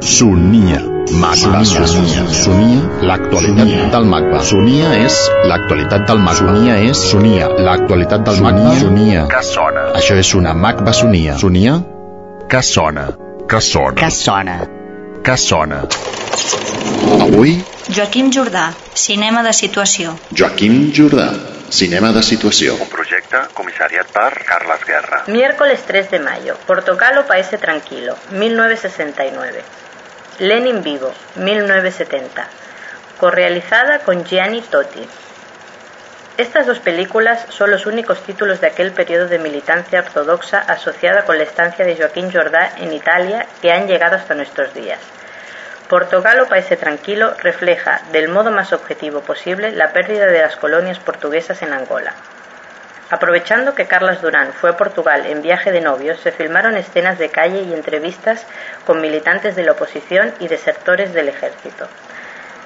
Sonia. Magba. Sonia. Sonia. L'actualitat del Magba. Sonia és l'actualitat del Magba. Sonia és Sonia. L'actualitat del Magba. Sonia. Que sona. Això és una Magba Sonia. Sonia. Que sona. Que sona. Que sona. Que sona. Avui, Joaquim Jordà, cinema de situació. Joaquim Jordà. Cinema de situació. Un projecte comissariat per Carles Guerra. Miércoles 3 de mayo. Portocalo parece tranquilo. 1969. Lenin vivo. 1970. Correalizada con Gianni Totti. Estas dos películas son los únicos títulos de aquel periodo de militancia ortodoxa asociada con la estancia de Joaquín Jordá en Italia que han llegado hasta nuestros días. Portogalo Paese Tranquilo refleja del modo más objetivo posible la pérdida de las colonias portuguesas en Angola. Aprovechando que Carlos Durán fue a Portugal en viaje de novios, se filmaron escenas de calle y entrevistas con militantes de la oposición y desertores del ejército.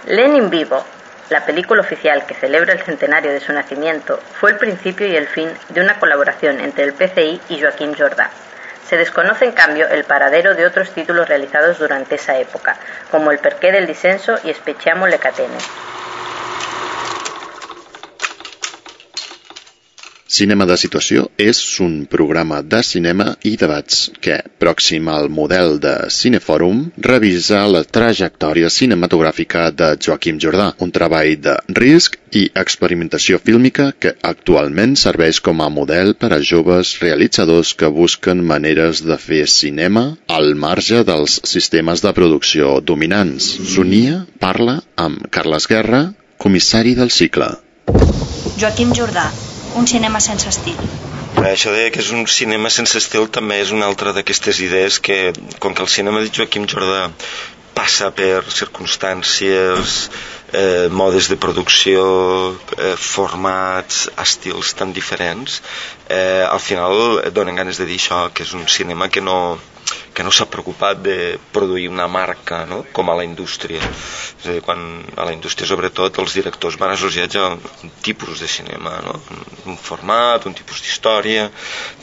Lenin vivo, la película oficial que celebra el centenario de su nacimiento, fue el principio y el fin de una colaboración entre el PCI y Joaquín Jordá. Se desconoce en cambio el paradero de otros títulos realizados durante esa época, como El perqué del disenso y Speciamo le catene. Cinema de situació és un programa de cinema i debats que, pròxim al model de Cinefòrum, revisa la trajectòria cinematogràfica de Joaquim Jordà, un treball de risc i experimentació fílmica que actualment serveix com a model per a joves realitzadors que busquen maneres de fer cinema al marge dels sistemes de producció dominants. Sonia parla amb Carles Guerra, comissari del cicle. Joaquim Jordà, un cinema sense estil. Això de que és un cinema sense estil també és una altra d'aquestes idees que, com que el cinema de Joaquim Jordà passa per circumstàncies, eh, modes de producció, eh, formats, estils tan diferents, eh, al final donen ganes de dir això, que és un cinema que no, que no s'ha preocupat de produir una marca no? com a la indústria és a dir, quan a la indústria sobretot els directors van associats a un tipus de cinema no? un format, un tipus d'història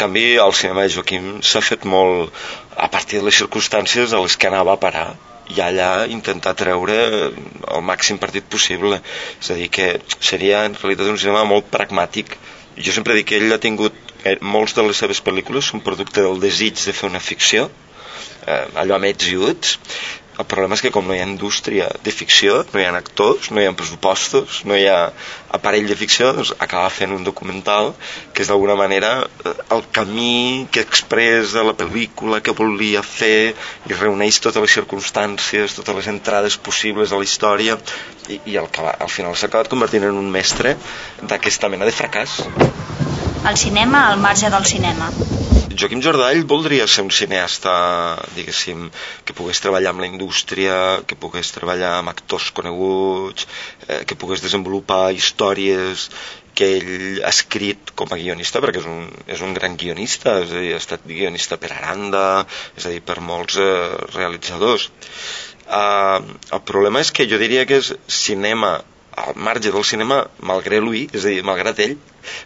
canvi el cinema de Joaquim s'ha fet molt a partir de les circumstàncies a les que anava a parar i allà intentar treure el màxim partit possible. És a dir que seria en realitat un cinema molt pragmàtic. Jo sempre dic que ell ha tingut eh, molts de les seves pel·lícules són producte del desig de fer una ficció eh, allò amb ets i uts el problema és que com no hi ha indústria de ficció, no hi ha actors, no hi ha pressupostos, no hi ha aparell de ficció, doncs acaba fent un documental que és d'alguna manera eh, el camí que expressa la pel·lícula que volia fer i reuneix totes les circumstàncies, totes les entrades possibles a la història i, i al, al final s'ha acabat convertint en un mestre d'aquesta mena de fracàs. El cinema al marge del cinema. Joaquim Jordall voldria ser un cineasta, diguéssim, que pogués treballar amb la indústria, que pogués treballar amb actors coneguts, eh, que pogués desenvolupar històries que ell ha escrit com a guionista, perquè és un, és un gran guionista, és a dir, ha estat guionista per Aranda, és a dir, per molts eh, realitzadors. Uh, el problema és que jo diria que és cinema al marge del cinema, malgrat lui, és a dir, malgrat ell,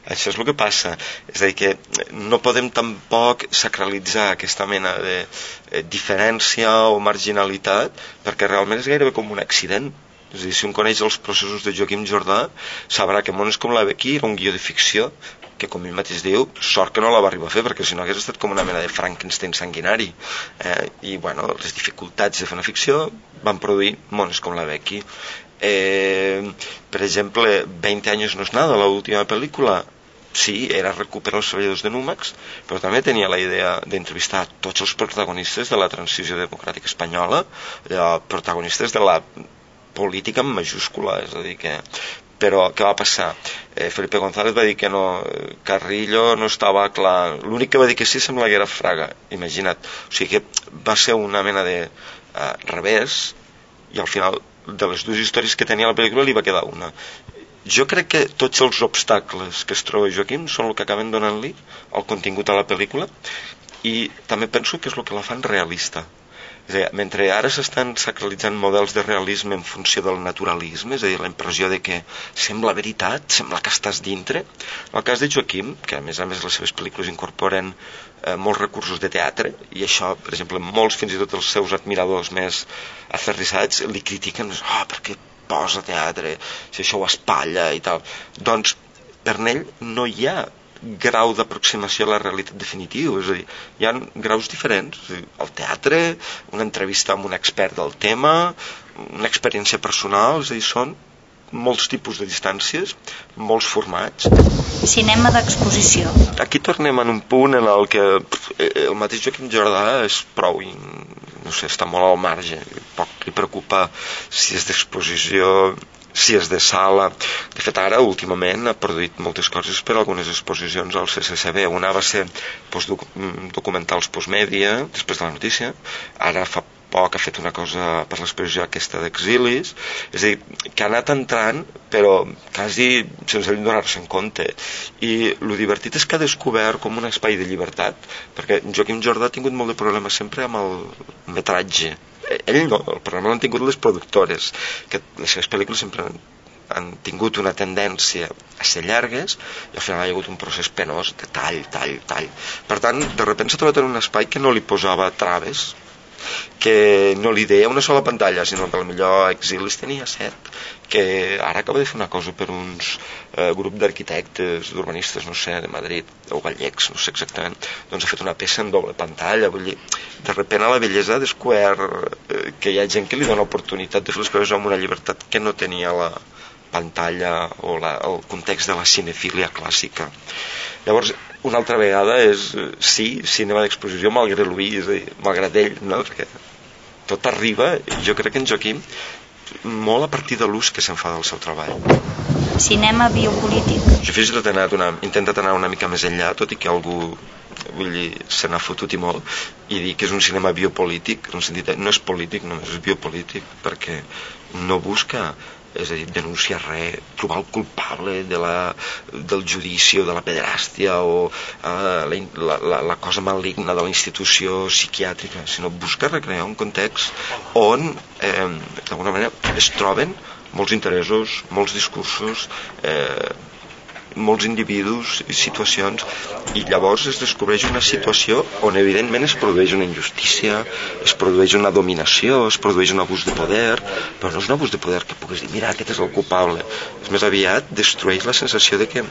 això és el que passa. És a dir, que no podem tampoc sacralitzar aquesta mena de eh, diferència o marginalitat, perquè realment és gairebé com un accident. És a dir, si un coneix els processos de Joaquim Jordà, sabrà que Mons com la Becky era un guió de ficció, que com ell mateix diu, sort que no la va arribar a fer, perquè si no hagués estat com una mena de Frankenstein sanguinari. Eh? I, bueno, les dificultats de fer una ficció van produir Mons com la Becky. Eh, per exemple, 20 anys no és nada, l'última pel·lícula sí, era recuperar els treballadors de Númex, però també tenia la idea d'entrevistar tots els protagonistes de la transició democràtica espanyola, eh, protagonistes de la política en majúscula, és a dir que però què va passar? Eh, Felipe González va dir que no, Carrillo no estava clar, l'únic que va dir que sí sembla que era Fraga, imagina't, o sigui que va ser una mena de eh, revés i al final de les dues històries que tenia la pel·lícula li va quedar una. Jo crec que tots els obstacles que es troba Joaquim són el que acaben donant-li el contingut a la pel·lícula i també penso que és el que la fan realista És a dir, mentre ara s'estan sacralitzant models de realisme en funció del naturalisme, és a dir, la impressió de que sembla veritat, sembla que estàs dintre, en el cas de Joaquim, que a més a més les seves pel·lícules incorporen eh, molts recursos de teatre, i això, per exemple, molts, fins i tot els seus admiradors més aferrissats, li critiquen, oh, per què posa teatre, si això ho espatlla i tal. Doncs, per ell no hi ha grau d'aproximació a la realitat definitiu, és a dir, hi ha graus diferents. El teatre, una entrevista amb un expert del tema, una experiència personal, és a dir, són molts tipus de distàncies, molts formats. Cinema d'exposició. Aquí tornem en un punt en el que el mateix Joaquim Jordà és prou, no sé, està molt al marge, poc li preocupa si és d'exposició si és de sala. De fet, ara, últimament, ha produït moltes coses per algunes exposicions al CCCB. Una va ser doncs, documentals postmèdia, després de la notícia. Ara fa poc ha fet una cosa per l'exposició aquesta d'exilis, és a dir, que ha anat entrant, però quasi sense donar-se en compte. I el divertit és que ha descobert com un espai de llibertat, perquè Joaquim Jordà ha tingut molt de problemes sempre amb el metratge, ell no, el problema l'han tingut les productores, que les seves pel·lícules sempre han, han tingut una tendència a ser llargues i al final hi ha hagut un procés penós de tall, tall, tall. Per tant, de sobte s'ha trobat en un espai que no li posava traves, que no li deia una sola pantalla, sinó que millor Exilis tenia set, que ara acaba de fer una cosa per uns eh, grup d'arquitectes, d'urbanistes, no sé, de Madrid, o gallecs, no sé exactament, doncs ha fet una peça en doble pantalla, vull dir, de repent la bellesa ha descobert eh, que hi ha gent que li dona oportunitat de fer les coses amb una llibertat que no tenia la pantalla o la, el context de la cinefília clàssica. Llavors, una altra vegada és, eh, sí, cinema d'exposició malgrat dir, malgrat ell, no? perquè tot arriba, jo crec que en Joaquim, molt a partir de l'ús que se'n fa del seu treball. Cinema biopolític. Jo fins i tot he anat una, intentat anar una mica més enllà, tot i que algú vull dir, se n'ha fotut i molt i dir que és un cinema biopolític en un sentit, no és polític només, és biopolític perquè no busca és a dir, denunciar res, trobar el culpable de la, del judici o de la pederàstia o eh, la, la, la cosa maligna de la institució psiquiàtrica, sinó buscar recrear un context on eh, d'alguna manera es troben molts interessos, molts discursos, eh, molts individus i situacions i llavors es descobreix una situació on evidentment es produeix una injustícia es produeix una dominació es produeix un abús de poder però no és un abús de poder que puguis dir mira aquest és el culpable és més aviat destrueix la sensació de que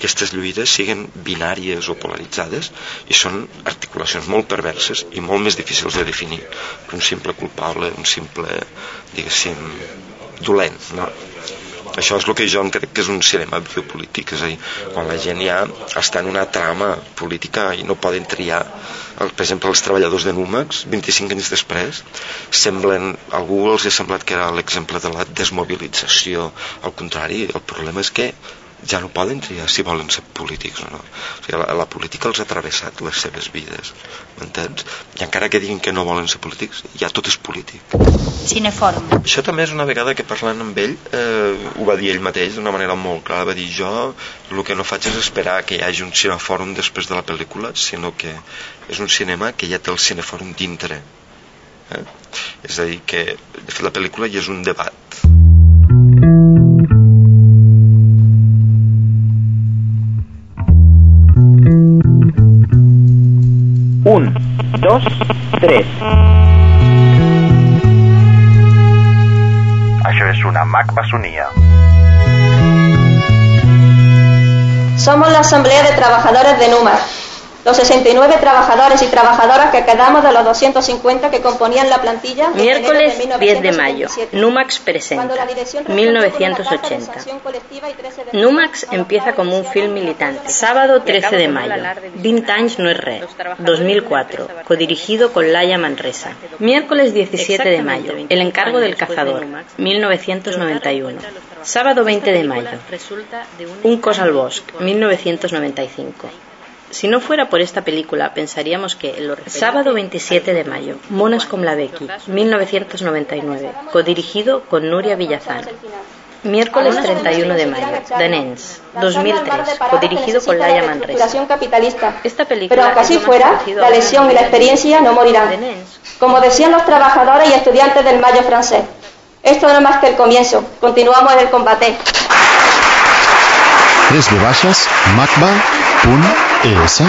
aquestes lluites siguen binàries o polaritzades i són articulacions molt perverses i molt més difícils de definir que un simple culpable, un simple diguéssim dolent no? Això és el que jo crec que és un cinema biopolític, és a dir, quan la gent ja està en una trama política i no poden triar, el, per exemple, els treballadors de Númex, 25 anys després, semblen, algú els ha semblat que era l'exemple de la desmobilització, al contrari, el problema és que ja no poden triar si volen ser polítics o no. O sigui, la, la política els ha travessat les seves vides, m'entens? I encara que diguin que no volen ser polítics, ja tot és polític. Cinefòrum. Això també és una vegada que parlant amb ell, eh, ho va dir ell mateix d'una manera molt clara, va dir jo el que no faig és esperar que hi hagi un cinefòrum després de la pel·lícula, sinó que és un cinema que ja té el cinefòrum dintre. Eh? És a dir, que de fet la pel·lícula ja és un debat dos, tres. Això és una macbasonia. Somos la Asamblea de Trabajadores de Númar, los 69 trabajadores y trabajadoras que quedamos de los 250 que componían la plantilla. Miércoles 10 de mayo, Numax presenta, 1980. Numax empieza como un film militante. Sábado 13 de mayo, 20 anys no es res, 2004, codirigido con Laia Manresa. Miércoles 17 de mayo, El encargo del cazador, 1991. Sábado 20 de mayo, Un cos al bosc, 1995. Si no fuera por esta película, pensaríamos que el Sábado 27 de mayo, Monas con la Becky, 1999, codirigido con Nuria Villazán. Miércoles 31 de mayo, The Nens, 2003, codirigido con Laia Manresa. capitalista. Esta película Pero aunque así lo fuera, la lesión y la experiencia no morirán. Como decían los trabajadores y estudiantes del Mayo francés, esto no es más que el comienzo. Continuamos en el combate. 3 v E sen?